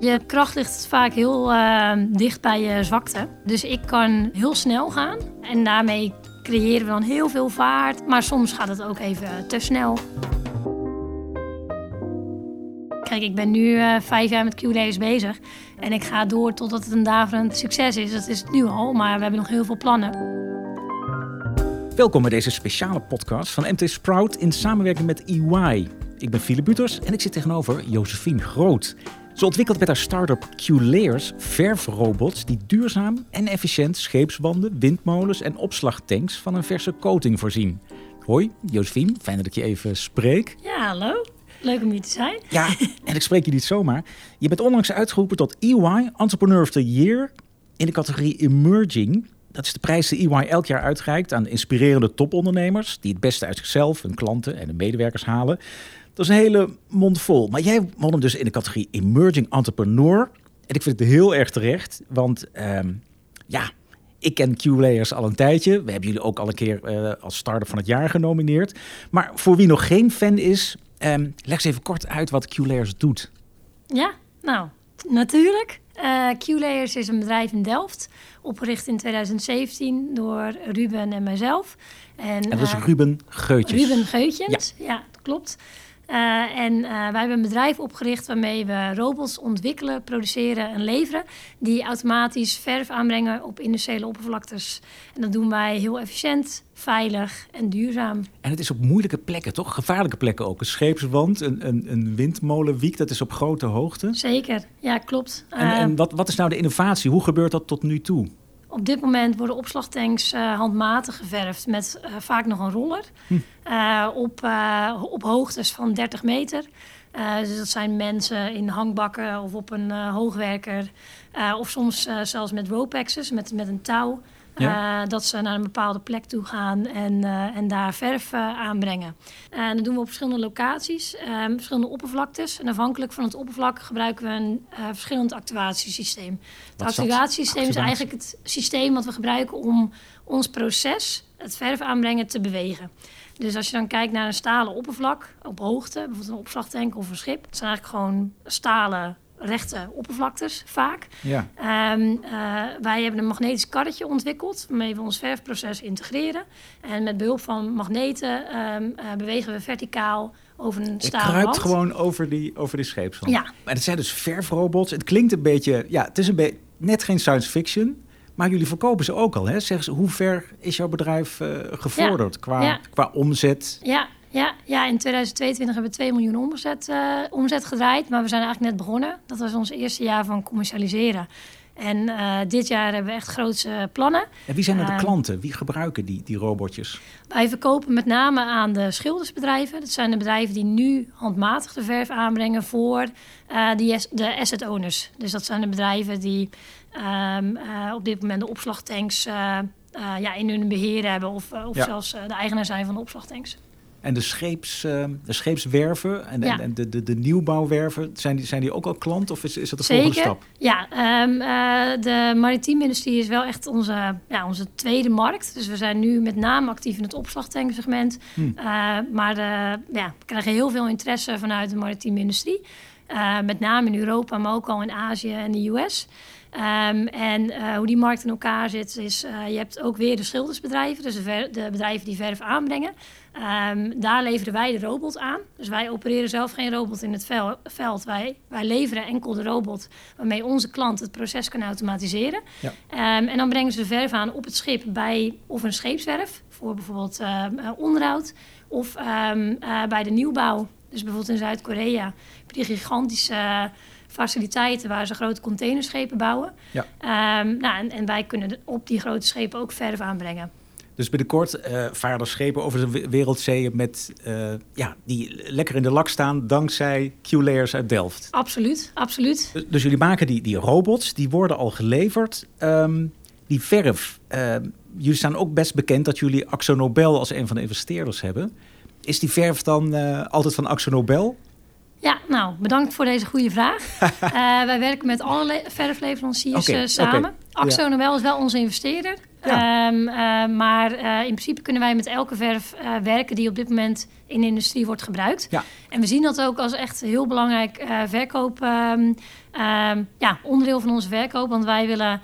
Je kracht ligt vaak heel uh, dicht bij je zwakte. Dus ik kan heel snel gaan en daarmee creëren we dan heel veel vaart. Maar soms gaat het ook even te snel. Kijk, ik ben nu uh, vijf jaar met Q-layers bezig. En ik ga door totdat het een daverend succes is. Dat is het nu al, maar we hebben nog heel veel plannen. Welkom bij deze speciale podcast van MT Sprout in samenwerking met EY. Ik ben Philip Buters en ik zit tegenover Josephine Groot. Ze ontwikkelt met haar start-up Q-Layers verfrobots die duurzaam en efficiënt scheepswanden, windmolens en opslagtanks van een verse coating voorzien. Hoi, Josephine, fijn dat ik je even spreek. Ja, hallo. Leuk om hier te zijn. Ja, en ik spreek je niet zomaar. Je bent onlangs uitgeroepen tot EY Entrepreneur of the Year in de categorie Emerging. Dat is de prijs die EY elk jaar uitreikt aan inspirerende topondernemers die het beste uit zichzelf, hun klanten en hun medewerkers halen. Dat is een hele mond vol. Maar jij won hem dus in de categorie Emerging Entrepreneur. En ik vind het heel erg terecht, want ehm, ja, ik ken Q-Layers al een tijdje. We hebben jullie ook al een keer uh, als starter van het jaar genomineerd. Maar voor wie nog geen fan is, um, leg eens even kort uit wat Q-Layers doet. Ja, nou, natuurlijk. Uh, Q-Layers is een bedrijf in Delft, opgericht in 2017 door Ruben en mijzelf. En, en dat is uh, Ruben Geutjes. Ruben Geutjes, ja, ja klopt. Uh, en uh, wij hebben een bedrijf opgericht waarmee we robots ontwikkelen, produceren en leveren. Die automatisch verf aanbrengen op industriële oppervlaktes. En dat doen wij heel efficiënt, veilig en duurzaam. En het is op moeilijke plekken, toch? Gevaarlijke plekken ook. Een scheepswand, een, een, een windmolenwiek, dat is op grote hoogte. Zeker, ja, klopt. En, uh, en wat, wat is nou de innovatie? Hoe gebeurt dat tot nu toe? Op dit moment worden opslagtanks uh, handmatig geverfd met uh, vaak nog een roller. Hm. Uh, op, op hoogtes van 30 meter. dus dat zijn mensen in hangbakken of op een hoogwerker. of soms zelfs met rope axes, met, met een touw. Ja. Uh, dat ze naar een bepaalde plek toe gaan en, uh, en daar verf uh, aanbrengen. En dat doen we op verschillende locaties, verschillende oppervlaktes. En afhankelijk van het oppervlak gebruiken we een verschillend actuatiesysteem. Het actuatiesysteem is eigenlijk het systeem wat we gebruiken om ons proces, het verf aanbrengen, te bewegen. Dus als je dan kijkt naar een stalen oppervlak op hoogte, bijvoorbeeld een opslagtank of een schip, het zijn eigenlijk gewoon stalen rechte oppervlaktes vaak. Ja. Um, uh, wij hebben een magnetisch karretje ontwikkeld waarmee we ons verfproces integreren. En met behulp van magneten um, uh, bewegen we verticaal over een stalen Het kruipt wand. gewoon over die, over die scheepswand. Ja. Maar het zijn dus verfrobots. Het klinkt een beetje, ja, het is een beetje net geen science fiction. Maar jullie verkopen ze ook al, hè? Zeg eens, hoe ver is jouw bedrijf uh, gevorderd ja. Qua, ja. qua omzet? Ja, ja, ja, in 2022 hebben we 2 miljoen omzet, uh, omzet gedraaid. Maar we zijn eigenlijk net begonnen. Dat was ons eerste jaar van commercialiseren. En uh, dit jaar hebben we echt grootse plannen. En wie zijn er de Uh, klanten? Wie gebruiken die, die robotjes? Wij verkopen met name aan de schildersbedrijven. Dat zijn de bedrijven die nu handmatig de verf aanbrengen voor uh, die, de asset owners. Dus dat zijn de bedrijven die um, op dit moment de opslagtanks ja, in hun beheer hebben. Of, of ja. zelfs de eigenaar zijn van de opslagtanks. En de, scheeps, uh, de scheepswerven en, ja. en de, de, de, nieuwbouwwerven, zijn die, zijn die ook al klant of is, is dat de Zeker. volgende stap? Ja, um, uh, de maritieme industrie is wel echt onze, ja, onze tweede markt. Dus we zijn nu met name actief in het opslagtanksegment. Hmm. Uh, maar ja, we krijgen heel veel interesse vanuit de maritieme industrie. met name in Europa, maar ook al in Azië en de US. Um, en uh, hoe die markt in elkaar zit, is uh, je hebt ook weer de schildersbedrijven, dus de, de bedrijven die verf aanbrengen. Um, daar leveren wij de robot aan. Dus wij opereren zelf geen robot in het vel, veld. Wij, wij leveren enkel de robot waarmee onze klant het proces kan automatiseren. Ja. Um, en dan brengen ze de verf aan op het schip bij of een scheepswerf voor bijvoorbeeld uh, onderhoud of bij de nieuwbouw. Dus bijvoorbeeld in Zuid-Korea heb je die gigantische faciliteiten waar ze grote containerschepen bouwen. Ja. Nou, en, en, wij kunnen op die grote schepen ook verf aanbrengen. Dus binnenkort uh, varen er schepen over de wereldzeeën met, uh, ja, die lekker in de lak staan dankzij Q-layers uit Delft. Absoluut, absoluut. Dus, dus, jullie maken die, die robots, die worden al geleverd. Um, die verf, uh, jullie staan ook best bekend dat jullie Axo Nobel als een van de investeerders hebben. Is die verf dan altijd van Axo Nobel? Ja, nou, bedankt voor deze goede vraag. wij werken met alle verfleveranciers okay, samen. Okay. Axo Nobel is wel onze investeerder. Ja. Ehm, eh, maar eh, in principe kunnen wij met elke verf eh, werken die op dit moment in de industrie wordt gebruikt. Ja. En we zien dat ook als echt heel belangrijk verkoop, ehm, ehm, ja, onderdeel van onze verkoop. Want wij willen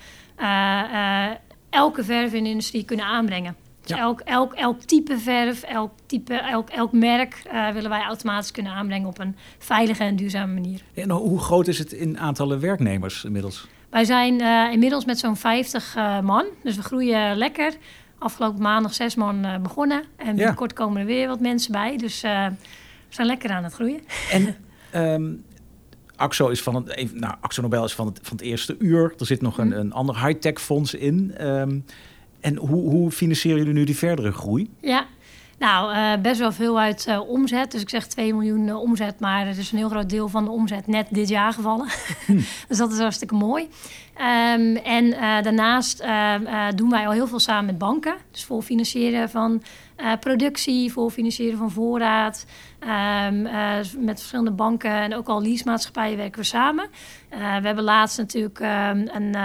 elke verf in de industrie kunnen aanbrengen. Dus Ja. elk, elk, elk type verf, elk, type, elk, elk merk willen wij automatisch kunnen aanbrengen op een veilige en duurzame manier. En hoe groot is het in aantallen werknemers inmiddels? Wij zijn eh, inmiddels met zo'n 50 eh, man, dus we groeien lekker. Afgelopen maandag zes man eh, begonnen en binnenkort komen er weer wat mensen bij. Dus we zijn lekker aan het groeien. En ehm, Axo is van het, nou, Axo Nobel is van het, van het eerste uur. Er zit nog een, Mhm. een ander high-tech fonds in. Ehm, en hoe, hoe financieren jullie nu die verdere groei? Ja, nou, eh, best wel veel uit eh, omzet. Dus ik zeg 2 miljoen eh, omzet, maar er is een heel groot deel van de omzet net dit jaar gevallen. dus dat is hartstikke mooi. Ehm, en daarnaast doen wij al heel veel samen met banken. Dus voor financieren van productie, voor financieren van voorraad. Ehm, eh, met verschillende banken en ook al leasemaatschappijen werken we samen. We hebben laatst natuurlijk ehm, een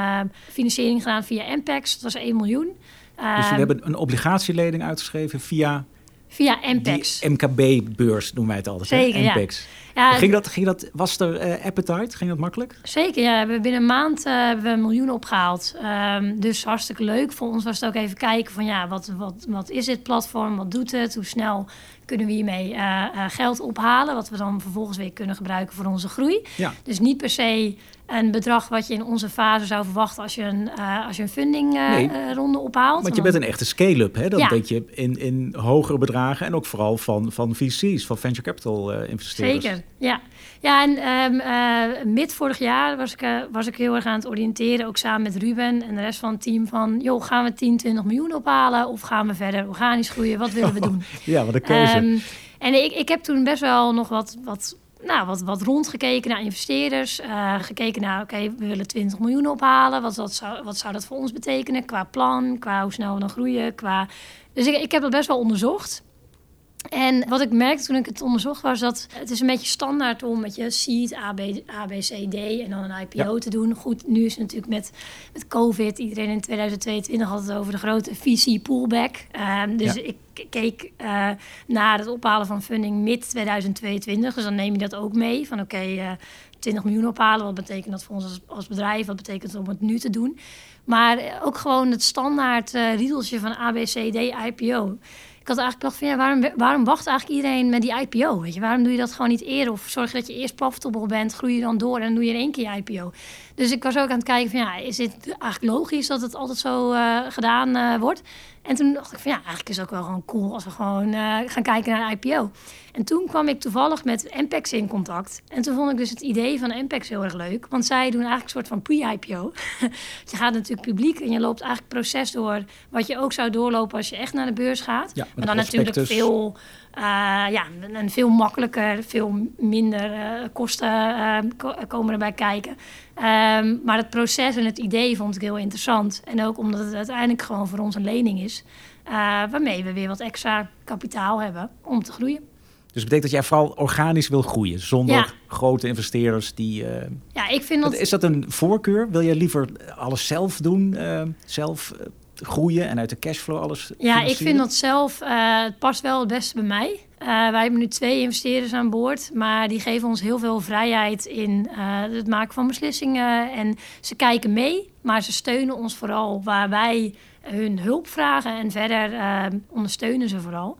financiering gedaan via MPEX. Dat was 1 miljoen. Dus jullie hebben een obligatieleding uitgeschreven via Via MPEX. MKB-beurs, noemen wij het altijd. Zeker, ja. MPEX. Ja, Ging dat, ging dat, was er eh, appetite? Ging dat makkelijk? Zeker, ja. We hebben binnen een maand eh, hebben we een miljoen opgehaald. Ehm, dus hartstikke leuk. Voor ons was het ook even kijken van ja, wat, wat, wat is dit platform? Wat doet het? Hoe snel kunnen we hiermee eh, geld ophalen? Wat we dan vervolgens weer kunnen gebruiken voor onze groei. Ja. Dus niet per se een bedrag wat je in onze fase zou verwachten als je een, eh, als je een funding eh, Nee. eh, ronde ophaalt. Want je bent een echte scale-up. Hè? Dan Ja. denk je in, in hogere bedragen en ook vooral van, van VC's, van venture capital investeerders. Zeker, ja. Ja, en ehm, eh, mid vorig jaar was ik, was ik heel erg aan het oriënteren, ook samen met Ruben en de rest van het team, van joh, gaan we 10, 20 miljoen ophalen of gaan we verder organisch groeien? Wat willen we doen? Ja, wat een keuze. Ehm, en ik, ik heb toen best wel nog wat, wat, nou, wat, wat rondgekeken naar investeerders. eh, gekeken naar, oké, we willen 20 miljoen ophalen. Wat, wat, zou, wat zou dat voor ons betekenen qua plan, qua hoe snel we dan groeien? Qua... Dus ik, ik heb dat best wel onderzocht. En wat ik merkte toen ik het onderzocht was dat het is een beetje standaard om met je seed, A, B, A, B, C, D en dan een IPO Ja. te doen. Goed, nu is het natuurlijk met, met COVID, iedereen in 2022 had het over de grote VC pullback. Ehm, dus Ja. ik keek eh, naar het ophalen van funding mid 2022. Dus dan neem je dat ook mee van oké, eh 20 miljoen ophalen. Wat betekent dat voor ons als, als bedrijf? Wat betekent het om het nu te doen? Maar eh, ook gewoon het standaard eh riedeltje van ABCD IPO. Ik had eigenlijk gedacht van ja, waarom, waarom wacht eigenlijk iedereen met die IPO? Weet je, waarom doe je dat gewoon niet eerder? Of zorg dat je eerst profitable bent, groei je dan door en dan doe je in één keer je IPO. Dus ik was ook aan het kijken van ja, is dit eigenlijk logisch dat het altijd zo eh, gedaan eh, wordt? En toen dacht ik van ja, eigenlijk is het ook wel gewoon cool als we gewoon eh, gaan kijken naar een IPO. En toen kwam ik toevallig met Ampex in contact. En toen vond ik dus het idee van Ampex heel erg leuk. Want zij doen eigenlijk een soort van pre-IPO. je gaat natuurlijk publiek en je loopt eigenlijk proces door... wat je ook zou doorlopen als je echt naar de beurs gaat. Ja, maar dan natuurlijk veel, eh, ja, een veel makkelijker, veel minder eh, kosten ko- komen erbij kijken. Ehm, maar het proces en het idee vond ik heel interessant. En ook omdat het uiteindelijk gewoon voor ons een lening is. waarmee we weer wat extra kapitaal hebben om te groeien. Dus betekent dat jij vooral organisch wil groeien, zonder Ja. grote investeerders die... eh, Ja, ik vind dat... Is dat een voorkeur? Wil je liever alles zelf doen, eh, zelf groeien en uit de cashflow alles Ja, ik vind dat zelf, eh, het past wel het beste bij mij. Eh, wij hebben nu twee investeerders aan boord, maar die geven ons heel veel vrijheid in eh, het maken van beslissingen. En ze kijken mee, maar ze steunen ons vooral waar wij hun hulp vragen en verder ondersteunen ze vooral.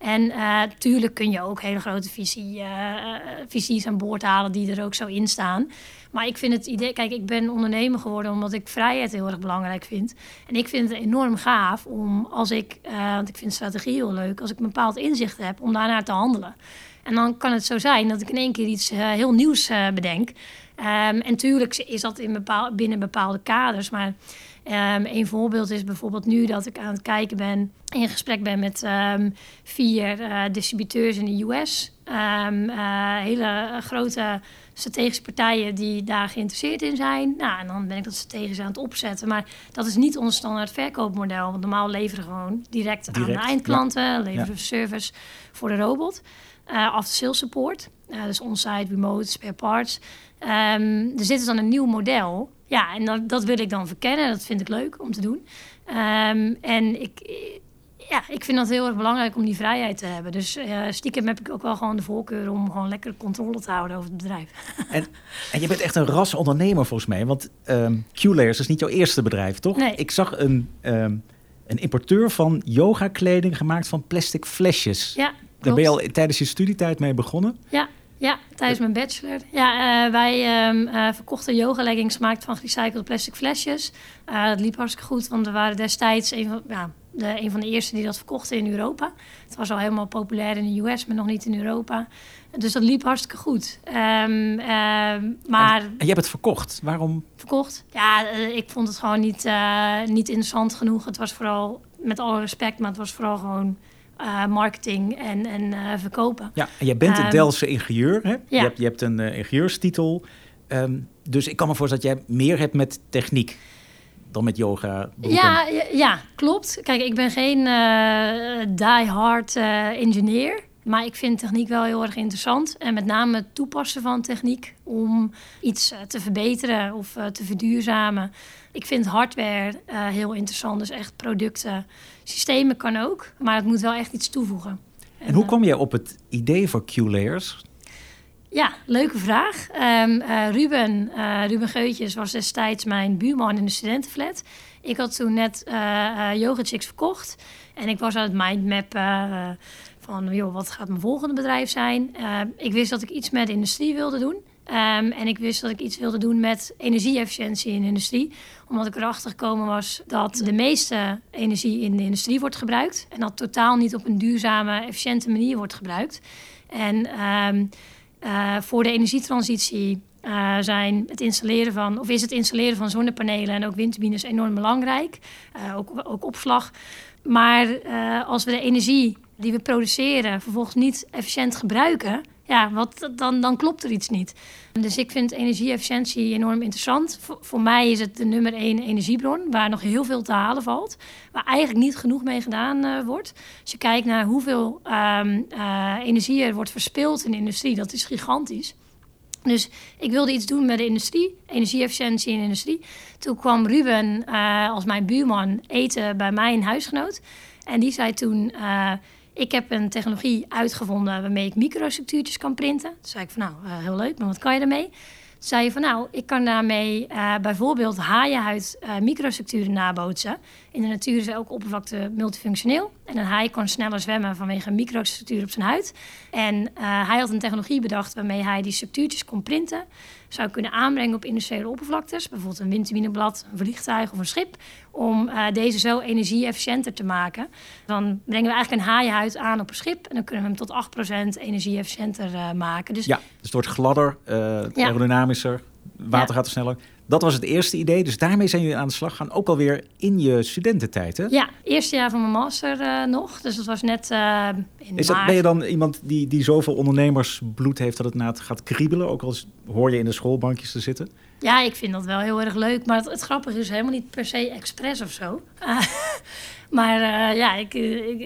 En eh tuurlijk kun je ook hele grote visie, eh, eh, visies aan boord halen die er ook zo in staan. Maar ik vind het idee, kijk, ik ben ondernemer geworden omdat ik vrijheid heel erg belangrijk vind. En ik vind het enorm gaaf om als ik, eh, want ik vind strategie heel leuk, als ik een bepaald inzicht heb om daarnaar te handelen. En dan kan het zo zijn dat ik in één keer iets eh, heel nieuws eh, bedenk. Ehm, en tuurlijk is dat in bepaal, binnen bepaalde kaders. Maar ehm, een voorbeeld is bijvoorbeeld nu dat ik aan het kijken ben, in gesprek ben met ehm, vier eh, distributeurs in de US. Ehm, eh, hele grote strategische partijen die daar geïnteresseerd in zijn. Nou, en dan ben ik dat strategisch aan het opzetten. Maar dat is niet ons standaard verkoopmodel. Want normaal leveren we gewoon direct, aan de eindklanten. Leveren Ja. we service voor de robot. Eh after sales support. Dus on-site, remote, spare parts. Ehm, dus dit is dan een nieuw model. Ja, en dat, dat wil ik dan verkennen. Dat vind ik leuk om te doen. Ehm, en ik, ja, ik vind dat heel erg belangrijk om die vrijheid te hebben. Dus uh, stiekem heb ik ook wel gewoon de voorkeur om gewoon lekker controle te houden over het bedrijf. En, en je bent echt een ras ondernemer volgens mij. Want um, Q-Layers is niet jouw eerste bedrijf, toch? Nee. Ik zag een, um, een importeur van yoga kleding gemaakt van plastic flesjes. Ja, Daar ben je al tijdens je studietijd mee begonnen? Ja, ja, tijdens mijn bachelor. Ja, uh, wij um, uh, verkochten yoga leggings gemaakt van gerecycled plastic flesjes. Uh, dat liep hartstikke goed, want we waren destijds een van, ja, de, een van de eerste die dat verkochten in Europa. Het was al helemaal populair in de US, maar nog niet in Europa. Dus dat liep hartstikke goed. Um, maar... En, en, je hebt het verkocht. Waarom? Verkocht? Ja, ik vond het gewoon niet, niet interessant genoeg. Het was vooral, met alle respect, maar het was vooral gewoon uh, marketing en, en uh, verkopen. Ja, en jij bent een Um, Delse ingenieur. Hè? ja. Je, hebt, je hebt een uh, ingenieurstitel. Um, dus ik kan me voorstellen dat jij meer hebt met techniek dan met yoga. Ja, ja, ja, klopt. Kijk, ik ben geen die-hard engineer. Maar ik vind techniek wel heel erg interessant. En met name het toepassen van techniek om iets te verbeteren of te verduurzamen. Ik vind hardware uh, heel interessant, dus echt producten. Systemen kan ook, maar het moet wel echt iets toevoegen. En, en hoe kom je op het idee voor Q-layers? Ja, leuke vraag. Um, uh, Ruben, uh, Ruben Geutjes was destijds mijn buurman in de studentenflat. Ik had toen net uh, Yoga Chicks verkocht. En ik was aan het mindmappen joh, wat gaat mijn volgende bedrijf zijn? ik wist dat ik iets met industrie wilde doen. Um, en ik wist dat ik iets wilde doen met energie-efficiëntie in de industrie. Omdat ik erachter gekomen was dat de meeste energie in de industrie wordt gebruikt. En dat totaal niet op een duurzame, efficiënte manier wordt gebruikt. En um, uh, voor de energietransitie uh, zijn het installeren van, of is het installeren van zonnepanelen en ook windturbines enorm belangrijk. Ook, ook opslag. Maar als we de energie die we produceren vervolgens niet efficiënt gebruiken, ja, wat, dan, dan klopt er iets niet. Dus ik vind energie-efficiëntie enorm interessant. Voor mij is het de nummer één energiebron, waar nog heel veel te halen valt. Waar eigenlijk niet genoeg mee gedaan uh, wordt. Als je kijkt naar hoeveel um, uh, energie er wordt verspild in de industrie, dat is gigantisch. Dus ik wilde iets doen met de industrie, energie-efficiëntie in de industrie. Toen kwam Ruben uh, als mijn buurman eten bij mij in huisgenoot. En die zei toen... Ik heb een technologie uitgevonden waarmee ik microstructuurtjes kan printen. Toen zei ik van nou, uh, heel leuk, maar wat kan je daarmee? Toen zei je van nou, ik kan daarmee uh, bijvoorbeeld haaienhuid uh, microstructuren nabootsen. In de natuur is elke oppervlakte multifunctioneel. En een haai kan sneller zwemmen vanwege een microstructuur op zijn huid. En hij had een technologie bedacht waarmee hij die structuurtjes kon printen. Zou kunnen aanbrengen op industriële oppervlaktes. Bijvoorbeeld een windturbineblad, een vliegtuig of een schip. Om uh, deze zo energie-efficiënter te maken. Dan brengen we eigenlijk een haaienhuid aan op een schip. En dan kunnen we hem tot 8% energie-efficiënter uh, maken. Dus, ja, dus het wordt gladder, ja. aerodynamischer, water ja. gaat er sneller. Dat was het eerste idee. Dus daarmee zijn jullie aan de slag gaan. Ook alweer in je studententijd, hè? Ja, eerste jaar van mijn master uh, nog. Dus dat was net uh, in Is dat, Ben je dan iemand die, die zoveel ondernemersbloed heeft... dat het na het gaat kriebelen? Ook al hoor je in de schoolbankjes te zitten? Ja, ik vind dat wel heel erg leuk. Maar het, het grappige is helemaal niet per se expres of zo. Uh, maar uh, ja, ik, ik,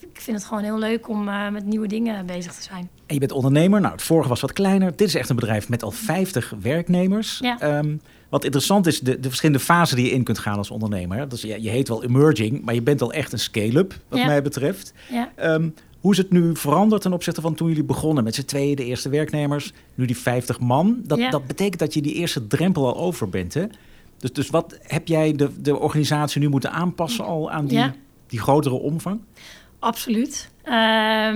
ik, vind het gewoon heel leuk om uh, met nieuwe dingen bezig te zijn. En je bent ondernemer. Nou, het vorige was wat kleiner. Dit is echt een bedrijf met al 50 werknemers. Ja. Um, wat interessant is, de, de, verschillende fasen die je in kunt gaan als ondernemer. Dus je, je heet wel emerging, maar je bent al echt een scale-up, wat ja. mij betreft. Ja. Um, hoe is het nu veranderd ten opzichte van toen jullie begonnen met z'n tweeën, de eerste werknemers, nu die 50 man? Dat, ja. dat betekent dat je die eerste drempel al over bent, hè? Dus, dus wat heb jij de, de organisatie nu moeten aanpassen al aan die, ja. die grotere omvang? Absoluut. Uh,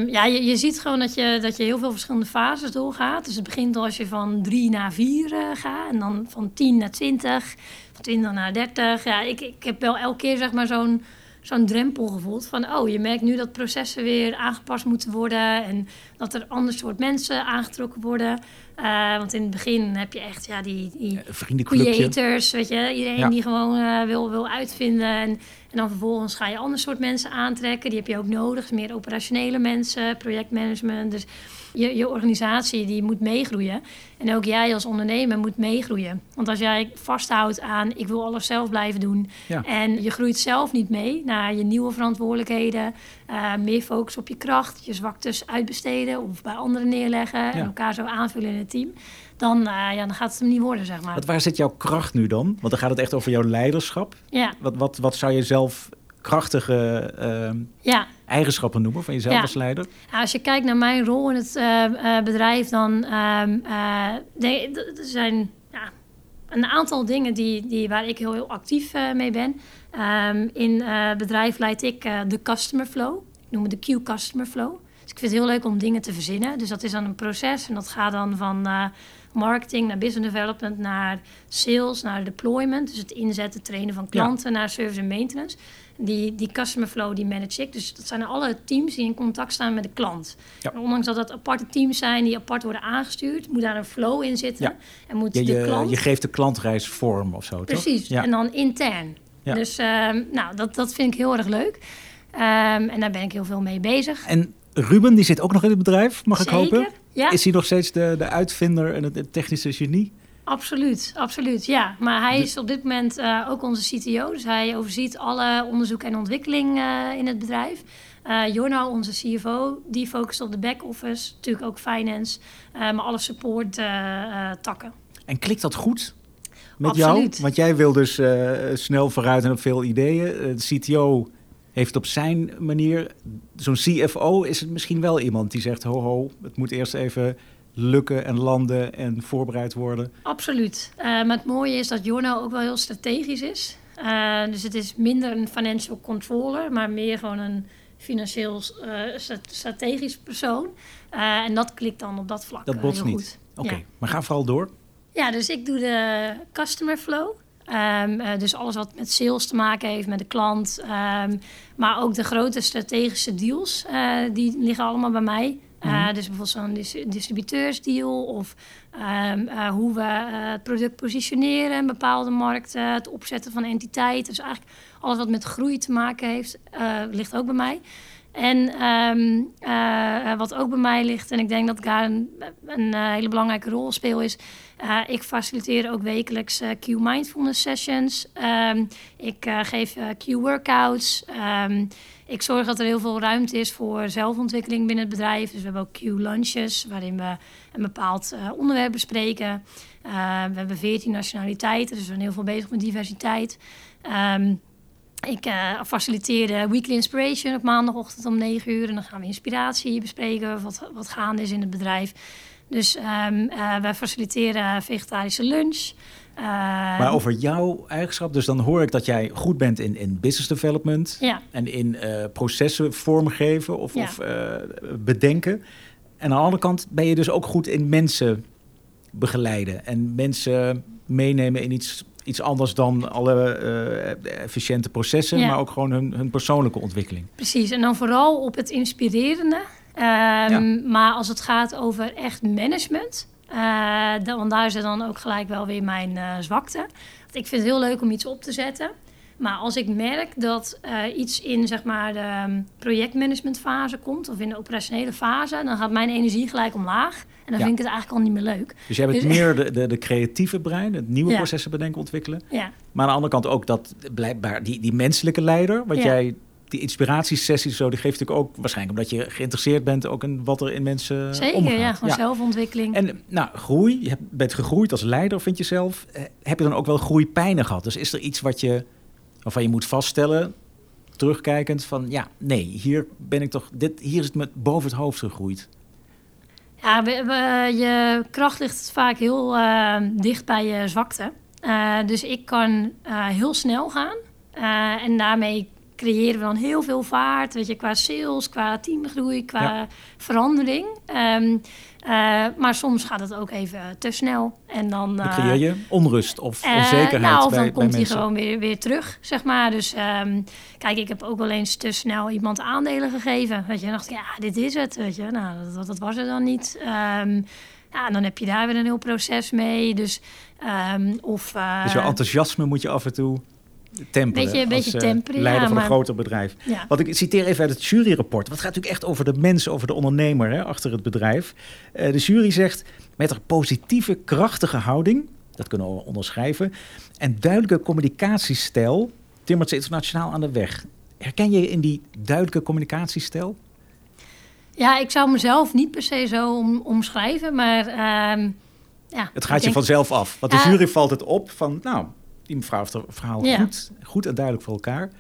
ja, je, je ziet gewoon dat je, dat je heel veel verschillende fases doorgaat. Dus het begint als je van drie naar vier uh, gaat. En dan van tien naar twintig. Van twintig naar dertig. Ja, ik, ik heb wel elke keer zeg maar zo'n zo'n drempel gevoeld. Van, oh, je merkt nu dat processen weer aangepast moeten worden. En dat er ander soort mensen aangetrokken worden. Uh, want in het begin heb je echt ja, die, die creators, weet je. Iedereen ja. die gewoon uh, wil, wil uitvinden. En, en dan vervolgens ga je ander soort mensen aantrekken. Die heb je ook nodig. Meer operationele mensen, projectmanagement. Dus je, je organisatie die moet meegroeien. En ook jij als ondernemer moet meegroeien. Want als jij vasthoudt aan ik wil alles zelf blijven doen. Ja. En je groeit zelf niet mee naar je nieuwe verantwoordelijkheden. eh, meer focus op je kracht, je zwaktes uitbesteden of bij anderen neerleggen en elkaar zo aanvullen in het team, dan, uh, ja, dan gaat het hem niet worden, zeg maar. Wat, waar zit jouw kracht nu dan? Want dan gaat het echt over jouw leiderschap. Ja. Wat, wat, wat zou je zelf krachtige uh, ja. eigenschappen noemen van jezelf als leider? Ja, als je kijkt naar mijn rol in het uh, bedrijf, dan um, er zijn ja, een aantal dingen die, die, waar ik heel, heel actief mee ben. Um, in het bedrijf leid ik de customer flow. Ik noem het de Q-customer flow. Dus ik vind het heel leuk om dingen te verzinnen. Dus dat is dan een proces en dat gaat dan van marketing naar business development, naar sales, naar deployment. Dus het inzetten, trainen van klanten, naar service en maintenance. Die, die customer flow, die manage ik. Dus dat zijn alle teams die in contact staan met de klant. En ondanks dat dat aparte teams zijn die apart worden aangestuurd, moet daar een flow in zitten. En moet je, de klant... je geeft de klantreis vorm of zo, Precies, en dan intern. Dus uh, nou, dat, dat vind ik heel erg leuk. Um, en daar ben ik heel veel mee bezig. En Ruben, die zit ook nog in het bedrijf, mag ik hopen? Ja. Is hij nog steeds de, de uitvinder en het, technische genie? Absoluut, absoluut, ja. Maar hij is op dit moment uh, ook onze CTO. Dus hij overziet alle onderzoek en ontwikkeling uh, in het bedrijf. Uh, Jorno, onze CFO, die focust op de back-office. Natuurlijk ook finance, maar alle support takken. En klikt dat goed met absoluut. jou? Want jij wil dus snel vooruit en op veel ideeën. De CTO heeft op zijn manier. Zo'n CFO is het misschien wel iemand die zegt: ho, ho, het moet eerst even lukken en landen en voorbereid worden. Absoluut. Uh, maar het mooie is dat Jorno ook wel heel strategisch is. Uh, dus het is minder een financial controller, maar meer gewoon een financieel uh, strategisch persoon. en dat klikt dan op dat vlak. Dat botst niet. Oké, maar ga vooral door. Ja, dus ik doe de customer flow. Um, uh, dus alles wat met sales te maken heeft, met de klant. Um, maar ook de grote strategische deals, uh, die liggen allemaal bij mij. Uh, mm -hmm. Dus bijvoorbeeld zo'n dis distributeursdeal of um, hoe we het product positioneren in bepaalde markten, het opzetten van entiteiten. Dus eigenlijk alles wat met groei te maken heeft, ligt ook bij mij. En um, uh, wat ook bij mij ligt, en ik denk dat ik daar een, een uh, hele belangrijke rol speel, is uh, ik faciliteer ook wekelijks Q-mindfulness sessions. Um, ik geef Q-workouts. Um, ik zorg dat er heel veel ruimte is voor zelfontwikkeling binnen het bedrijf. Dus we hebben ook Q-lunches, waarin we een bepaald onderwerp bespreken. we hebben veertien nationaliteiten, dus we zijn heel veel bezig met diversiteit. Ik uh, faciliteer Weekly Inspiration op maandagochtend om 9 uur. En dan gaan we inspiratie bespreken, wat, wat gaande is in het bedrijf. Dus um, uh, wij faciliteren vegetarische lunch. Uh, maar over jouw eigenschap, dus dan hoor ik dat jij goed bent in, in business development ja. en in processen vormgeven of, ja. of bedenken. En aan de andere kant ben je dus ook goed in mensen begeleiden en mensen meenemen in iets iets anders dan alle uh, efficiënte processen, maar ook gewoon hun, hun, persoonlijke ontwikkeling. Precies, en dan vooral op het inspirerende. Um, Maar als het gaat over echt management, uh, dan, want daar zit dan ook gelijk wel weer mijn uh, zwakte. Want ik vind het heel leuk om iets op te zetten. Maar als ik merk dat uh, iets in zeg maar, de um, projectmanagementfase komt of in de operationele fase, dan gaat mijn energie gelijk omlaag. En dan vind ik het eigenlijk al niet meer leuk. Dus jij bent dus- meer de, de, de, creatieve brein, het nieuwe processen bedenken, ontwikkelen. Ja. Maar aan de andere kant ook dat blijkbaar die, die menselijke leider, wat jij die inspiratiesessies zo, die geeft natuurlijk ook waarschijnlijk omdat je geïnteresseerd bent ook in wat er in mensen Zeker, omgaat. ja, gewoon zelfontwikkeling. En nou, groei, je bent gegroeid als leider, vind je zelf. Eh, heb je dan ook wel groeipijnen gehad? Dus is er iets wat je, waarvan je moet vaststellen, terugkijkend, van ja, nee, hier ben ik toch, dit, hier is het met boven het hoofd gegroeid. Ja, we, we, je kracht ligt vaak heel uh, dicht bij je zwakte. Uh, dus ik kan uh, heel snel gaan. en daarmee creëren we dan heel veel vaart. Weet je, qua sales, qua teamgroei, qua ja. verandering. Um, uh, maar soms gaat het ook even te snel. En dan, uh, creëer je onrust of uh, onzekerheid nou, of dan bij, komt bij hij gewoon weer, weer terug, zeg maar. Dus um, kijk, ik heb ook wel eens te snel iemand aandelen gegeven. Weet je, dacht ik, ja, dit is het, weet je. Nou, dat, dat was het dan niet. Um, ja, en dan heb je daar weer een heel proces mee. Dus, um, of, dus jouw enthousiasme moet je af en toe temperen. Beetje, beetje als, temperen, leider ja, van maar... een groter bedrijf. Ja. Want ik citeer even uit het juryrapport. Wat gaat natuurlijk echt over de mensen, over de ondernemer hè, achter het bedrijf. Uh, de jury zegt met een positieve, krachtige houding, dat kunnen we onderschrijven, en duidelijke communicatiestijl timmert ze internationaal aan de weg. Herken je in die duidelijke communicatiestijl? Ja, ik zou mezelf niet per se zo om, omschrijven, maar ehm, ja. Het gaat je vanzelf af. Want de jury valt het op van, nou, die mevrouw heeft het verhaal goed, goed en duidelijk voor elkaar.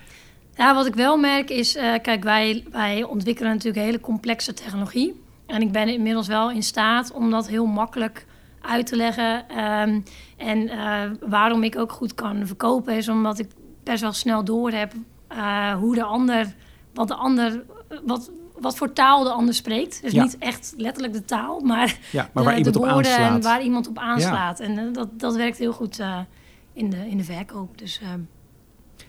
Ja, wat ik wel merk is, uh, kijk, wij, wij ontwikkelen natuurlijk hele complexe technologie. En ik ben inmiddels wel in staat om dat heel makkelijk uit te leggen. Ehm, en uh, waarom ik ook goed kan verkopen, is omdat ik best wel snel door heb uh, hoe de ander, wat de ander, wat, wat voor taal de ander spreekt. Dus niet echt letterlijk de taal, maar, ja, maar waar iemand de woorden op aanslaat. en waar iemand op aanslaat. En dat, dat werkt heel goed in, de, in de verkoop. Dus, uh,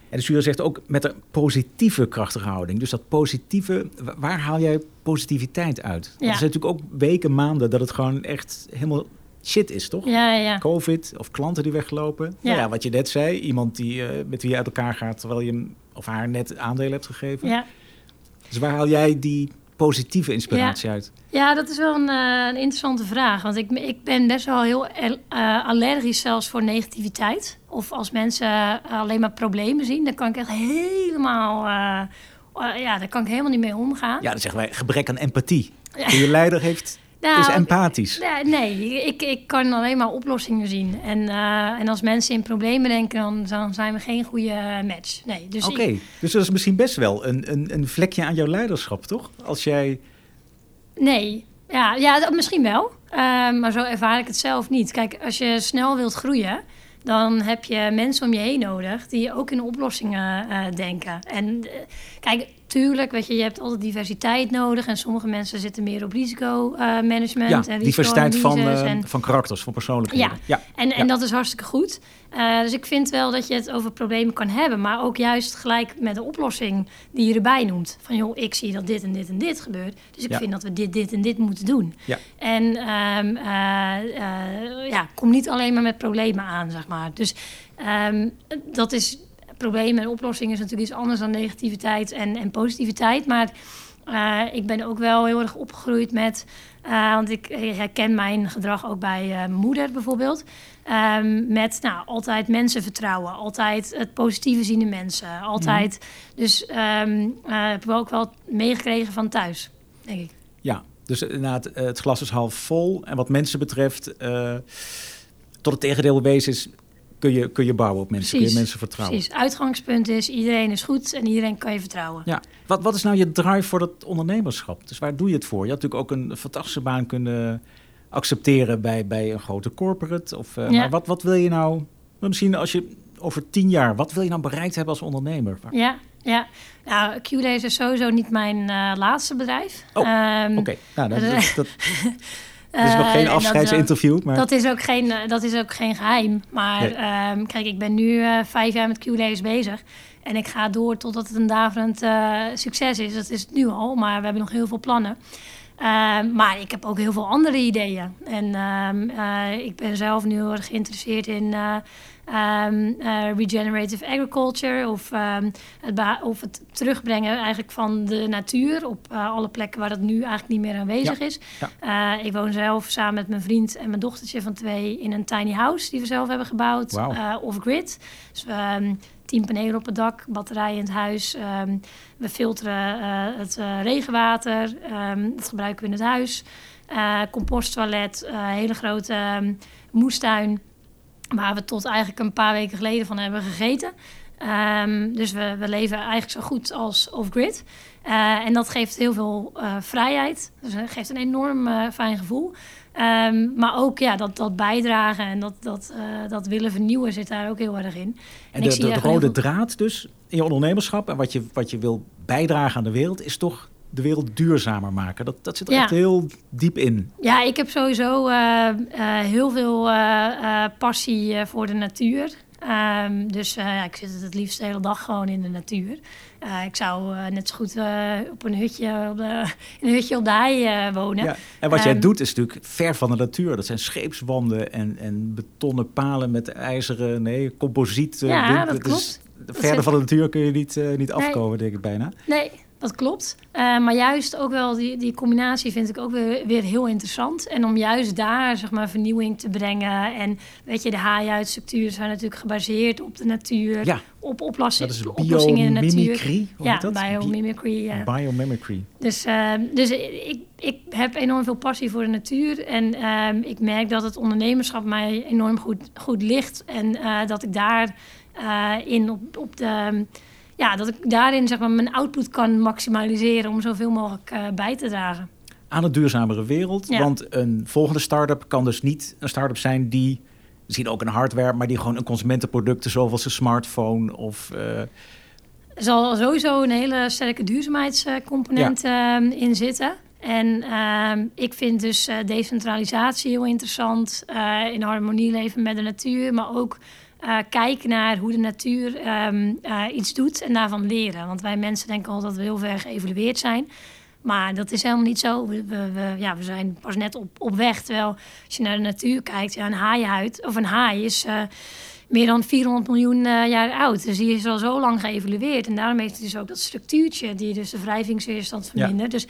en de jury zegt ook met een positieve krachtige houding. Dus dat positieve, waar haal jij positiviteit uit? Ja. Er zijn natuurlijk ook weken, maanden dat het gewoon echt helemaal shit is, toch? Ja, ja. Covid of klanten die weglopen. Ja. Nou ja, wat je net zei, iemand die, uh, met wie je uit elkaar gaat terwijl je hem of haar net aandelen hebt gegeven. Ja. Dus waar haal jij die positieve inspiratie ja. uit? Ja, dat is wel een, uh, een, interessante vraag. Want ik, ik ben best wel heel uh, allergisch zelfs voor negativiteit. Of als mensen alleen maar problemen zien, dan kan ik echt helemaal... ja, daar kan ik helemaal niet mee omgaan. Ja, dan zeggen wij gebrek aan empathie. Ja. Je leider heeft nou, is empathisch. Ja, nee, ik, ik kan alleen maar oplossingen zien. En, uh, en als mensen in problemen denken, dan, dan zijn we geen goede match. Nee, dus Oké, okay. dus dat is misschien best wel een, een, een vlekje aan jouw leiderschap, toch? Als jij... Nee, ja, ja misschien wel. Uh, maar zo ervaar ik het zelf niet. Kijk, als je snel wilt groeien, dan heb je mensen om je heen nodig die ook in oplossingen uh, denken. En kijk, tuurlijk, weet je, je hebt altijd diversiteit nodig. En sommige mensen zitten meer op risicomanagement. ja, en diversiteit van, uh, en, van karakters, van persoonlijkheden. Ja, ja. En, en dat is hartstikke goed. Uh, dus ik vind wel dat je het over problemen kan hebben. Maar ook juist gelijk met de oplossing die je erbij noemt. Van joh, ik zie dat dit en dit en dit gebeurt. Dus ik ja. vind dat we dit, dit en dit moeten doen. Ja. En um, uh, ja, kom niet alleen maar met problemen aan, zeg maar. Dus um, dat is problemen en oplossingen is natuurlijk iets anders dan negativiteit en, en positiviteit. Maar uh, ik ben ook wel heel erg opgegroeid met. Uh, want ik herken mijn gedrag ook bij uh, moeder bijvoorbeeld. Um, met nou, altijd mensen vertrouwen. Altijd het positieve zien in mensen. Altijd. Mm. Dus um, heb ik ook wel meegekregen van thuis, denk ik. Ja, dus inderdaad, het glas is half vol. En wat mensen betreft, tot het tegendeel bewezen is, kun je, kun je bouwen op mensen, Precies. kun je mensen vertrouwen. Precies, uitgangspunt is iedereen is goed en iedereen kan je vertrouwen. Ja, wat, wat is nou je drive voor dat ondernemerschap? Dus waar doe je het voor? Je had natuurlijk ook een fantastische baan kunnen accepteren bij, bij een grote corporate. Of, uh, Ja. Maar wat, wat wil je nou, misschien als je over tien jaar, wat wil je nou bereikt hebben als ondernemer? Ja, ja. Nou, QLaser is sowieso niet mijn uh, laatste bedrijf. Oh, Ehm, Oké, nou, dat, dat- dat, dat dit is nog eh, geen en dat, afscheidsinterview, maar Dat is ook geen, eh, dat is ook geen geheim. Maar Nee. ehm, kijk, ik ben nu eh, vijf jaar met QLays bezig. En ik ga door totdat het een daverend eh, succes is. Dat is het nu al, maar we hebben nog heel veel plannen. Ehm, maar ik heb ook heel veel andere ideeën. En ehm, eh, ik ben zelf nu heel erg geïnteresseerd in eh, ehm, eh, regenerative agriculture. Of, ehm, het of het terugbrengen eigenlijk van de natuur op eh, alle plekken waar dat nu eigenlijk niet meer aanwezig is. Eh, ik woon zelf samen met mijn vriend en mijn dochtertje van twee in een tiny house die we zelf hebben gebouwd. Eh, off-grid. Dus we ehm, tien panelen op het dak, batterijen in het huis. We filteren het regenwater. dat gebruiken we in het huis. Eh composttoilet, hele grote moestuin. Waar we tot eigenlijk een paar weken geleden van hebben gegeten. Ehm, dus we, we leven eigenlijk zo goed als off-grid. Eh, en dat geeft heel veel eh, vrijheid. Dus het geeft een enorm eh, fijn gevoel. Ehm, maar ook ja, dat, dat bijdragen en dat, dat, eh, dat willen vernieuwen zit daar ook heel erg in. En de, zie de, rode draad dus in je ondernemerschap en wat je, wat je wil bijdragen aan de wereld, is toch de wereld duurzamer maken. Dat, dat zit er Ja. echt heel diep in. Ja, ik heb sowieso eh, eh, heel veel eh, passie voor de natuur. Ehm, dus ja, ik zit het liefst de hele dag gewoon in de natuur. Ik zou net zo goed op een hutje op de, in een hutje op de hei wonen. Ja. En wat jij Ehm, doet is natuurlijk ver van de natuur. Dat zijn scheepswanden en, en betonnen palen met ijzeren, nee, composiet. Ja, wind. dat is- klopt. verder van de natuur kun je niet, niet afkomen, denk ik bijna. Nee, dat klopt. Eh, maar juist ook wel die, die combinatie vind ik ook weer, weer heel interessant. En om juist daar zeg maar vernieuwing te brengen. En weet je, de haaienstructuren zijn natuurlijk gebaseerd op de natuur. Ja. Op oplossing, Dat is oplossingen in de natuur. Hoe Ja, dat? biomimicry. Ja. Biomimicry. Dus, eh, dus ik, ik heb enorm veel passie voor de natuur. En ehm, ik merk dat het ondernemerschap mij enorm goed, goed ligt. En eh, dat ik daar eh, in op, op de. Ja, dat ik daarin zeg maar, mijn output kan maximaliseren om zoveel mogelijk eh, bij te dragen. Aan een duurzamere wereld. Ja. Want een volgende start-up kan dus niet een start-up zijn die... Misschien ook een hardware, maar die gewoon een consumentenproducten... zoals een smartphone of... eh, Er zal sowieso een hele sterke duurzaamheidscomponent eh, in zitten. En ehm, ik vind dus eh, decentralisatie heel interessant. in harmonie leven met de natuur, maar ook eh, kijken naar hoe de natuur ehm, eh, iets doet en daarvan leren. Want wij mensen denken altijd dat we heel ver geëvolueerd zijn. Maar dat is helemaal niet zo. We, we, we- ja, we zijn pas net op, op weg. Terwijl als je naar de natuur kijkt, ja, een haaienhuid of een haai is eh, meer dan 400 miljoen eh, jaar oud. Dus die is al zo lang geëvolueerd. En daarom heeft het dus ook dat structuurtje die dus de wrijvingsweerstand Ja. vermindert. Dus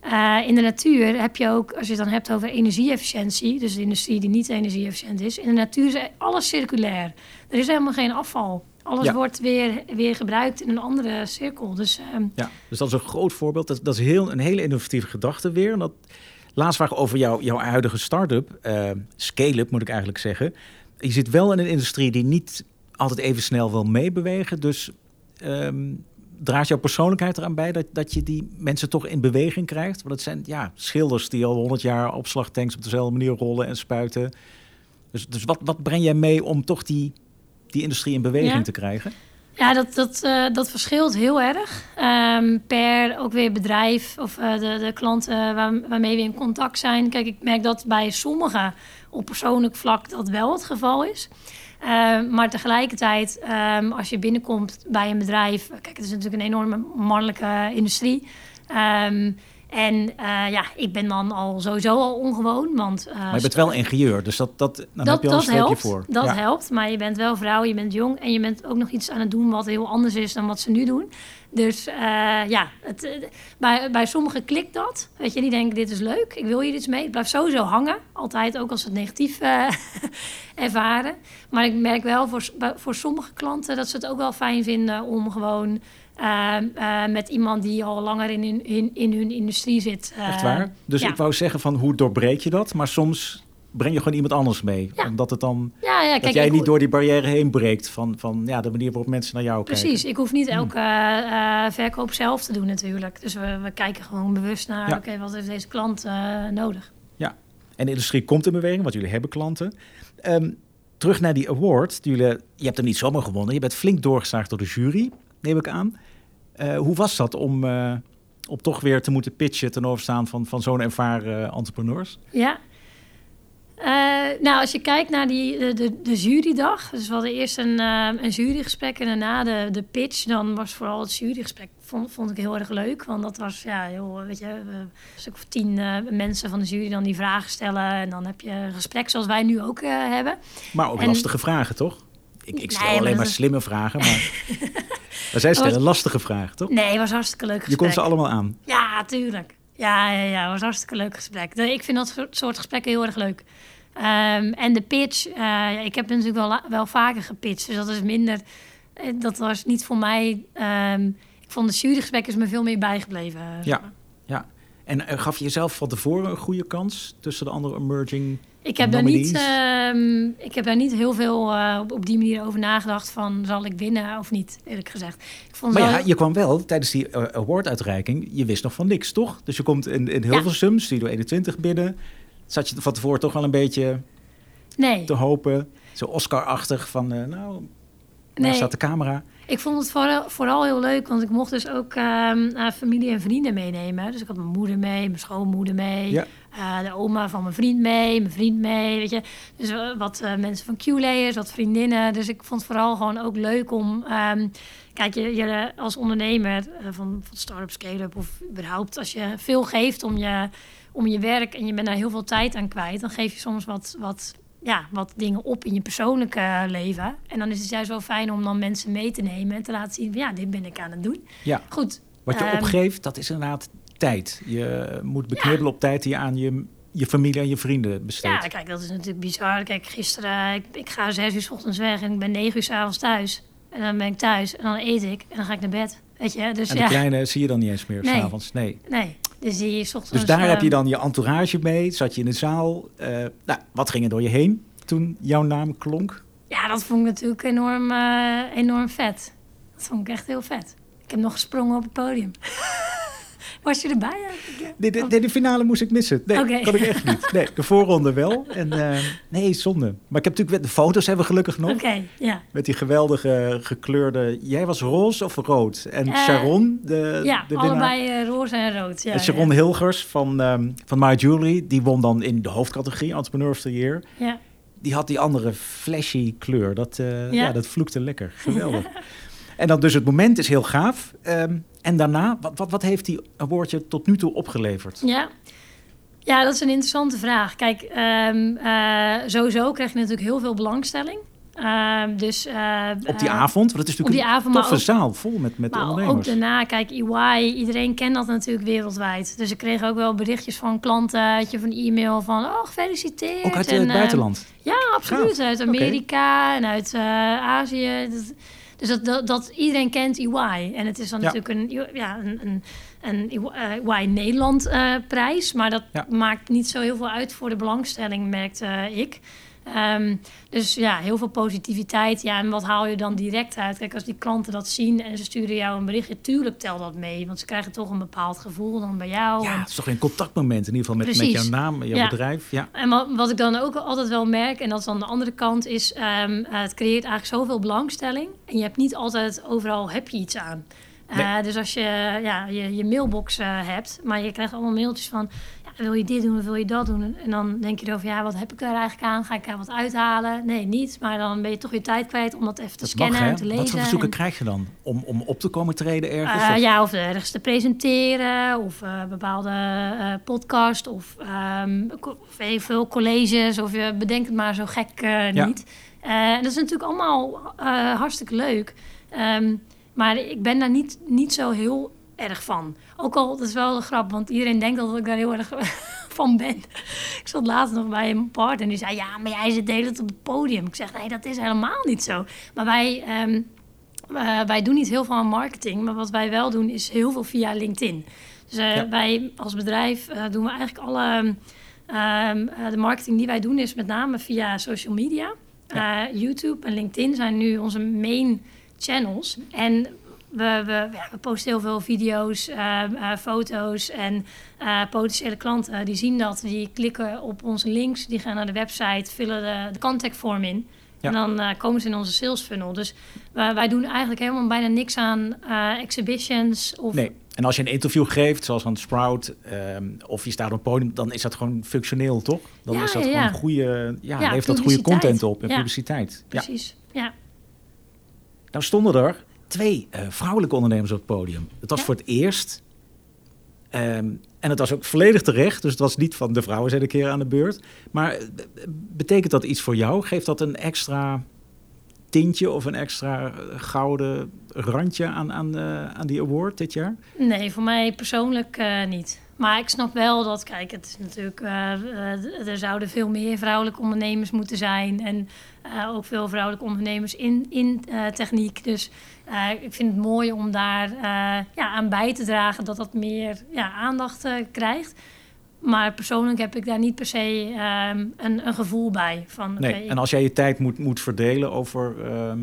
eh, in de natuur heb je ook, als je het dan hebt over energie-efficiëntie, dus de industrie die niet energie-efficiënt is, in de natuur is alles circulair. Er is helemaal geen afval. Alles Ja. wordt weer, weer gebruikt in een andere cirkel. Dus ehm, Ja, dus dat is een groot voorbeeld. Dat, dat is heel, een hele innovatieve gedachte weer. En dat, laatst vraag over jou, jouw huidige start-up, eh, scale-up moet ik eigenlijk zeggen. Je zit wel in een industrie die niet altijd even snel wil meebewegen. Dus ehm, draagt jouw persoonlijkheid eraan bij dat, dat je die mensen toch in beweging krijgt? Want het zijn ja, schilders die al honderd jaar opslagtanks op dezelfde manier rollen en spuiten. Dus, dus wat, wat breng jij mee om toch die, die industrie in beweging Ja. te krijgen? Ja, dat, dat, eh, dat verschilt heel erg. Ehm, per ook weer bedrijf of eh, de, de klanten waar, waarmee we in contact zijn. Kijk, ik merk dat bij sommigen op persoonlijk vlak dat wel het geval is. Ehm, maar tegelijkertijd, ehm, als je binnenkomt bij een bedrijf... Kijk, het is natuurlijk een enorme mannelijke industrie. Ehm, en eh, ja, ik ben dan al sowieso al ongewoon, want... eh, Maar je bent wel ingenieur, dus dat, dat, dan heb dat, je al een dat streepje helpt. voor. Dat Ja. helpt. Maar je bent wel vrouw, je bent jong en je bent ook nog iets aan het doen wat heel anders is dan wat ze nu doen. Dus eh, ja, het, bij, bij sommigen klikt dat. Weet je, die denken: dit is leuk, ik wil hier iets mee. Het blijft sowieso hangen. Altijd, ook als ze het negatief ervaren. Maar ik merk wel voor, voor sommige klanten dat ze het ook wel fijn vinden om gewoon. Eh, eh, met iemand die al langer in hun, in, in hun industrie zit. eh, Echt waar? Dus ja. ik wou zeggen van hoe doorbreek je dat? Maar soms breng je gewoon iemand anders mee. Ja. Omdat het dan Ja, ja, dat kijk, jij niet door die barrière heen breekt van, van ja, de manier waarop mensen naar jou Precies, kijken. ik hoef niet elke eh, verkoop zelf te doen natuurlijk. Dus we, we kijken gewoon bewust naar, Ja. oké, wat heeft deze klant eh, nodig? En de industrie komt in beweging, want jullie hebben klanten. Ehm, terug naar die award. Jullie, je hebt hem niet zomaar gewonnen. Je bent flink doorgeslagen door de jury, neem ik aan. Eh, hoe was dat om, eh, om toch weer te moeten pitchen ten overstaan van, van zo'n ervaren eh, entrepreneurs? Ja. Nou, als je kijkt naar die, de, de, de jurydag, dus we hadden eerst een, een jurygesprek en daarna de, de pitch, dan was vooral het jurygesprek, vond, vond ik heel erg leuk. Want dat was, ja, heel, weet je, een stuk of tien mensen van de jury dan die vragen stellen. En dan heb je een gesprek zoals wij nu ook hebben. Maar ook En- lastige vragen, toch? Ik, ik stel Nee, alleen maar is- slimme vragen, maar, maar zij stellen lastige vragen, toch? Nee, het was een hartstikke leuk Je gesprek. komt ze allemaal aan. Ja, tuurlijk. Ja, ja, ja, het was een hartstikke leuk gesprek. Ik vind dat soort- gesprekken heel erg leuk. Ehm, en de pitch, eh, ja, ik heb natuurlijk wel, wel vaker gepitcht, dus dat is minder. eh, Dat was niet voor mij. ehm, ik vond de jurygesprek is me veel meer bijgebleven. eh, Ja. maar. En gaf je jezelf van tevoren een goede kans tussen de andere emerging? Ik heb, daar niet, ehm, ik heb daar niet heel veel eh, op, op die manier over nagedacht van zal ik winnen of niet, eerlijk gezegd. Ik vond Maar ja, je kwam wel tijdens die eh, awarduitreiking, je wist nog van niks, toch? Dus je komt in, in Hilversum, Studio 21 binnen. Zat je van tevoren toch wel een beetje nee, te hopen, zo Oscar-achtig van, eh, nou, waar Nee. staat de camera? Ik vond het vooral, vooral heel leuk, want ik mocht dus ook ehm, eh, familie en vrienden meenemen. Dus ik had mijn moeder mee, mijn schoonmoeder mee, Ja. Eh, de oma van mijn vriend mee, mijn vriend mee, weet je. Dus eh, wat eh, mensen van Q-layers, wat vriendinnen. Dus ik vond het vooral gewoon ook leuk om... ehm, kijk, je, je als ondernemer van, van start-up, scale-up of überhaupt... als je veel geeft om je, om je werk en je bent daar heel veel tijd aan kwijt... dan geef je soms wat... wat ja, wat dingen op in je persoonlijke leven. En dan is het juist wel fijn om dan mensen mee te nemen en te laten zien van ja, dit ben ik aan het doen. Ja, Goed, Wat je Ehm, opgeeft, dat is inderdaad tijd. Je moet beknibbelen op tijd die je aan je, je familie en je vrienden besteedt. Ja, kijk, dat is natuurlijk bizar. Kijk, gisteren, ik, ik ga zes uur 's ochtends weg en ik ben negen uur 's avonds thuis. En dan ben ik thuis en dan eet ik en dan ga ik naar bed. Weet je, dus en de ja, kleine zie je dan niet eens meer Nee. s'avonds. Nee. nee. Dus die 's ochtends... Dus daar heb je dan je entourage mee. Zat je in de zaal. Eh, nou, wat ging er door je heen toen jouw naam klonk? Ja, dat vond ik natuurlijk enorm, eh, enorm vet. Dat vond ik echt heel vet. Ik heb nog gesprongen op het podium. Was je erbij eigenlijk? De, de, de, de finale moest ik missen. Nee, kon ik echt niet. Nee, de voorronde wel. En eh, nee, zonde. Maar ik heb natuurlijk... De foto's hebben we gelukkig nog. Oké, ja. Met die geweldige gekleurde... Jij was roze of rood? En Eh, Sharon, de, Ja, de winnaar. allebei eh, roze en rood. Ja, en Sharon ja. Hilgers van, ehm van My Jewelry, die won dan in de hoofdcategorie Entrepreneur of the Year. Ja. Die had die andere flashy kleur. Dat, ja. Ja. dat vloekte lekker. Geweldig. En dan dus het moment is heel gaaf. Ehm, en daarna, wat, wat, wat heeft die award je tot nu toe opgeleverd? Ja. ja, dat is een interessante vraag. Kijk, ehm, eh, sowieso krijg je natuurlijk heel veel belangstelling. Ehm, dus, eh, Op die eh, avond, want het is natuurlijk een toffe ook- zaal vol met, met Maar ook ondernemers. daarna, kijk, EY, iedereen kent dat natuurlijk wereldwijd. Dus ik kreeg ook wel berichtjes van klanten, van e-mail van, oh, gefeliciteerd. Ook uit En, het eh, buitenland. Ja, absoluut. Gaaf. Uit. Amerika en uit Azië. Dat- dus dat, dat, dat iedereen kent EY. En het is dan Ja. natuurlijk een, ja, een, een, een EY Nederland eh, prijs. Maar dat Ja. maakt niet zo heel veel uit voor de belangstelling, merkte eh, ik. Ehm, dus ja, heel veel positiviteit. Ja, en wat haal je dan direct uit? Kijk, als die klanten dat zien en ze sturen jou een berichtje, tuurlijk tel dat mee. Want ze krijgen toch een bepaald gevoel dan bij jou. Ja, En- het is toch een contactmoment in ieder geval met, met jouw naam, jouw Ja. bedrijf. Ja. En wat, wat ik dan ook altijd wel merk, en dat is dan de andere kant, is ehm, eh, het creëert eigenlijk zoveel belangstelling. En je hebt niet altijd overal heb je iets aan. Eh. Dus als je ja, je, je mailbox eh, hebt, maar je krijgt allemaal mailtjes van... Wil je dit doen of wil je dat doen? En dan denk je erover, ja, wat heb ik er eigenlijk aan? Ga ik daar wat uithalen? Nee, niet. Maar dan ben je toch je tijd kwijt om dat even te Dat scannen mag, en te lezen. Wat voor verzoeken En- krijg je dan? Om, om op te komen treden ergens? eh, Of- ja, of ergens te presenteren, of eh, bepaalde eh podcast, of co- of heel veel colleges, of je bedenkt het maar zo gek Ja. niet. Dat is natuurlijk allemaal hartstikke leuk. Ehm, maar ik ben daar niet, niet zo heel erg van. Ook al, dat is wel een grap, want iedereen denkt dat ik daar heel erg van ben. Ik zat laatst nog bij een partner en die zei... ja, maar jij zit de hele tijd op het podium. Ik zeg, nee, dat is helemaal niet zo. Maar wij... ehm, eh, wij doen niet heel veel aan marketing, maar wat wij wel doen is heel veel via LinkedIn. Dus eh, Ja. wij als bedrijf eh, doen we eigenlijk alle ehm, eh, de marketing die wij doen is met name via social media. YouTube en LinkedIn zijn nu onze main channels. En we, we, ja, we posten heel veel video's, eh, eh, foto's en eh, potentiële klanten die zien dat, die klikken op onze links, die gaan naar de website, vullen de, de contactform in. Ja. En dan komen ze in onze sales funnel. Dus wij- wij doen eigenlijk helemaal bijna niks aan exhibitions of Nee. En als je een interview geeft, zoals aan Sprout, ehm, of je staat op een podium, dan is dat gewoon functioneel, toch? Dan Ja, is dat ja, gewoon goede, ja, levert dat goede content op en publiciteit. Ja. precies. Ja. Nou stonden er twee eh, vrouwelijke ondernemers op het podium. Het was Ja. voor het eerst. Ehm, en het was ook volledig terecht. Dus het was niet van de vrouwen zijn een keer aan de beurt. Maar eh, betekent dat iets voor jou? Geeft dat een extra tintje of een extra eh, gouden randje aan, aan, aan die award dit jaar? Nee, voor mij persoonlijk niet. Maar ik snap wel dat, kijk, het is natuurlijk, er zouden veel meer vrouwelijke ondernemers moeten zijn. En ook veel vrouwelijke ondernemers in, in techniek. Dus eh, ik vind het mooi om daar eh, ja, aan bij te dragen dat dat meer ja, aandacht eh, krijgt. Maar persoonlijk heb ik daar niet per se ehm, een, een gevoel bij. Van, Nee. En als jij je tijd moet, moet verdelen over ehm,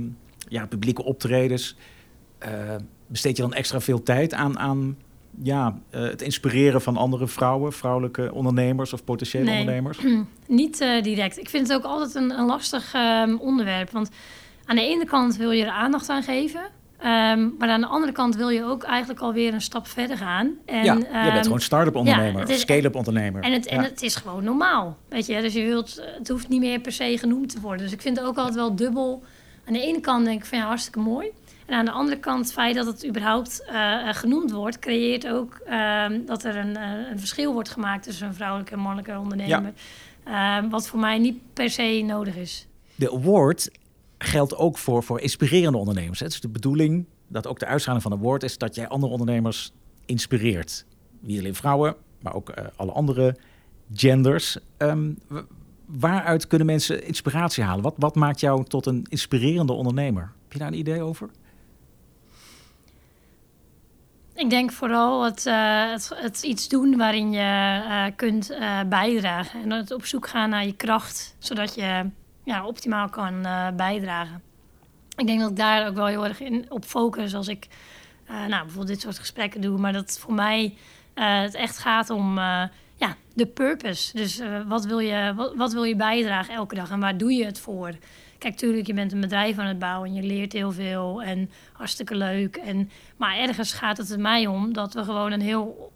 ja, publieke optredens, besteed je dan extra veel tijd aan, aan ja, het inspireren van andere vrouwen, vrouwelijke ondernemers of potentiële Nee. ondernemers? Niet direct. Ik vind het ook altijd een, een lastig ehm, onderwerp. Want aan de ene kant wil je er aandacht aan geven. ehm, maar aan de andere kant wil je ook eigenlijk alweer een stap verder gaan. En, ja, je ehm, bent gewoon start-up ondernemer, scale-up ondernemer. En het, en het is gewoon normaal. Weet je, dus je wilt, het hoeft niet meer per se genoemd te worden. Dus ik vind het ook altijd wel dubbel. Aan de ene kant denk ik van ja, hartstikke mooi. En aan de andere kant, het feit dat het überhaupt eh, eh, genoemd wordt, creëert ook ehm, dat er een, eh, een verschil wordt gemaakt tussen een vrouwelijke en mannelijke ondernemer. Ehm, wat voor mij niet per se nodig is. De award geldt ook voor, voor inspirerende ondernemers. Het is de bedoeling dat ook de uitstraling van het woord is dat jij andere ondernemers inspireert. Niet alleen vrouwen, maar ook uh, alle andere genders. Um, waaruit kunnen mensen inspiratie halen? Wat, wat maakt jou tot een inspirerende ondernemer? Heb je daar een idee over? Ik denk vooral het, uh, het, iets doen waarin je uh, kunt bijdragen. En het op zoek gaan naar je kracht, zodat je ja, optimaal kan bijdragen. Ik denk dat ik daar ook wel heel erg in, op focus als ik nou, bijvoorbeeld dit soort gesprekken doe. Maar dat voor mij het echt gaat om ja, de purpose. Dus wat, wil je, wat, wil je bijdragen elke dag en waar doe je het voor? Kijk, tuurlijk, je bent een bedrijf aan het bouwen en je leert heel veel en hartstikke leuk. En, maar ergens gaat het er mij om dat we gewoon een heel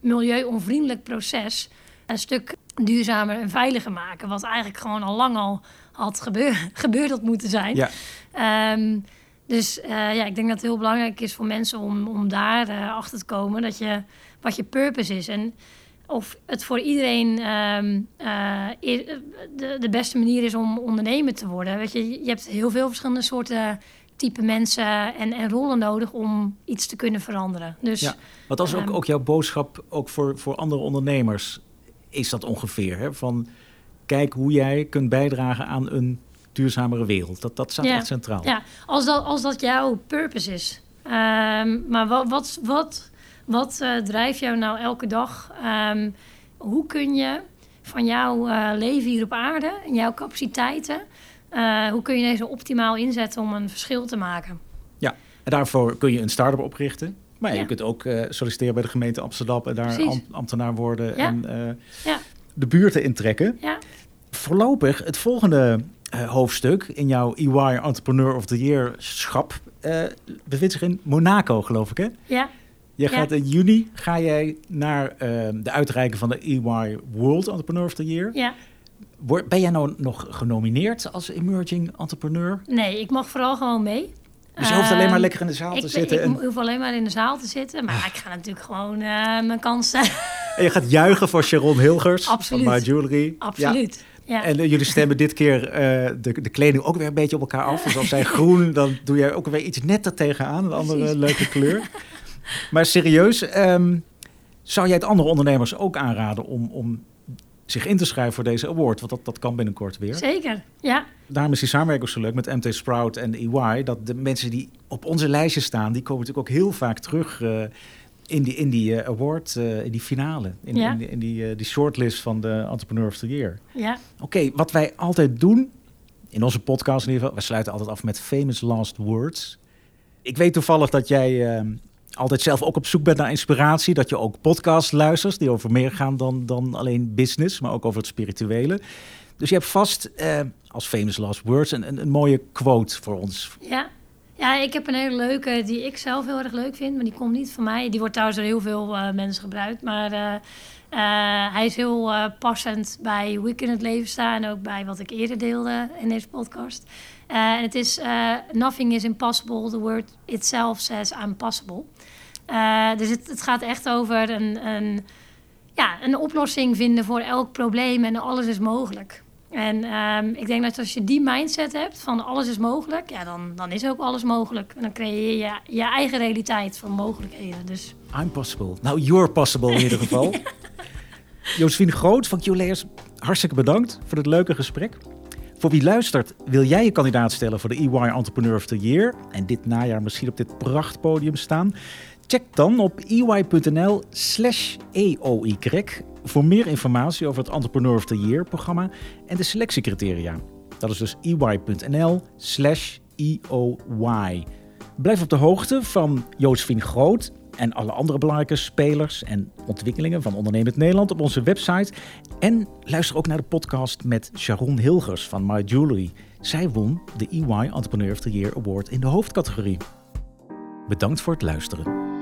milieu-onvriendelijk proces een stuk duurzamer en veiliger maken. Wat eigenlijk gewoon al lang al had gebeur, gebeurd had moeten zijn. Ja. Um, dus uh, ja, ik denk dat het heel belangrijk is voor mensen om, om daar uh, achter te komen dat je, wat je purpose is. En of het voor iedereen um, uh, de, de beste manier is om ondernemer te worden. Weet je, je hebt heel veel verschillende soorten type mensen en, en rollen nodig om iets te kunnen veranderen. Dus, ja, wat was ook, um, ook jouw boodschap ook voor, voor andere ondernemers? Is dat ongeveer? Hè? Van kijk hoe jij kunt bijdragen aan een duurzamere wereld. Dat, dat staat ja, echt centraal. Ja, als dat, als dat jouw purpose is. Um, maar wat, wat, wat wat uh, drijft jou nou elke dag? Um, hoe kun je van jouw uh, leven hier op aarde en jouw capaciteiten, uh, hoe kun je deze optimaal inzetten om een verschil te maken? Ja, en daarvoor kun je een start-up oprichten. Maar ja. je kunt ook solliciteren bij de gemeente Amsterdam en daar am ambtenaar worden ja. en ja. de buurten intrekken. Ja. Voorlopig, het volgende hoofdstuk in jouw EY Entrepreneur of the Year schap bevindt zich in Monaco, geloof ik, hè? Ja. Je gaat in juni ga jij naar uh, de uitreiking van de EY World Entrepreneur of the Year. Ja. Word, ben jij nou nog genomineerd als emerging entrepreneur? Nee, ik mag vooral gewoon mee. Dus je hoeft alleen maar lekker in de zaal ik, te zitten? Ik, en... hoef alleen maar in de zaal te zitten. Maar ah. ik ga natuurlijk gewoon uh, mijn kansen... En je gaat juichen voor Sharon Hilgers Absoluut. van My Jewelry. Absoluut. Ja. Ja. En uh, jullie stemmen dit keer uh, de, de kleding ook weer een beetje op elkaar af. Dus als zij groen, dan doe jij ook weer iets netter tegenaan. Een andere leuke kleur. Maar serieus, um, zou jij het andere ondernemers ook aanraden om, om zich in te schrijven voor deze award? Want dat, dat kan binnenkort weer. Zeker, ja. Daarom is die samenwerking zo leuk met MT Sprout en EY. Dat de mensen die op onze lijstje staan, die komen natuurlijk ook heel vaak terug uh, in die, in die uh, award, uh, in die finale. In, ja. in, die, in die, die shortlist van de Entrepreneur of the Year. Ja. Oké, okay, wat wij altijd doen, in onze podcast in ieder geval, we sluiten altijd af met famous last words. Ik weet toevallig dat jij ehm, altijd zelf ook op zoek bent naar inspiratie. Dat je ook podcasts luistert die over meer gaan dan, dan alleen business, maar ook over het spirituele. Dus je hebt vast eh, als famous last words een, een, mooie quote voor ons. Ja. ja, ik heb een hele leuke die ik zelf heel erg leuk vind, maar die komt niet van mij. Die wordt trouwens door heel veel uh, mensen gebruikt. Maar uh, hij is heel passend bij hoe ik in het leven sta en ook bij wat ik eerder deelde in deze podcast. en het is Nothing is impossible. The word itself says I'm possible. Dus het, het, gaat echt over een, een, ja, een oplossing vinden voor elk probleem en alles is mogelijk. En um, ik denk dat als je die mindset hebt van alles is mogelijk, ja, dan, dan is ook alles mogelijk. En dan creëer je je eigen realiteit van mogelijkheden. Dus. I'm possible. Nou, you're possible in ieder geval. Josephine Groot van QLeers, hartstikke bedankt voor het leuke gesprek. Voor wie luistert, wil jij je kandidaat stellen voor de EY Entrepreneur of the Year en dit najaar misschien op dit prachtpodium staan? Check dan op ey.nl slash EOY voor meer informatie over het Entrepreneur of the Year programma en de selectiecriteria. Dat is dus ey.nl slash EOY. Blijf op de hoogte van Josephine Groot en alle andere belangrijke spelers en ontwikkelingen van Ondernemend Nederland op onze website. En luister ook naar de podcast met Sharon Hilgers van My Jewelry. Zij won de EY Entrepreneur of the Year Award in de hoofdcategorie. Bedankt voor het luisteren.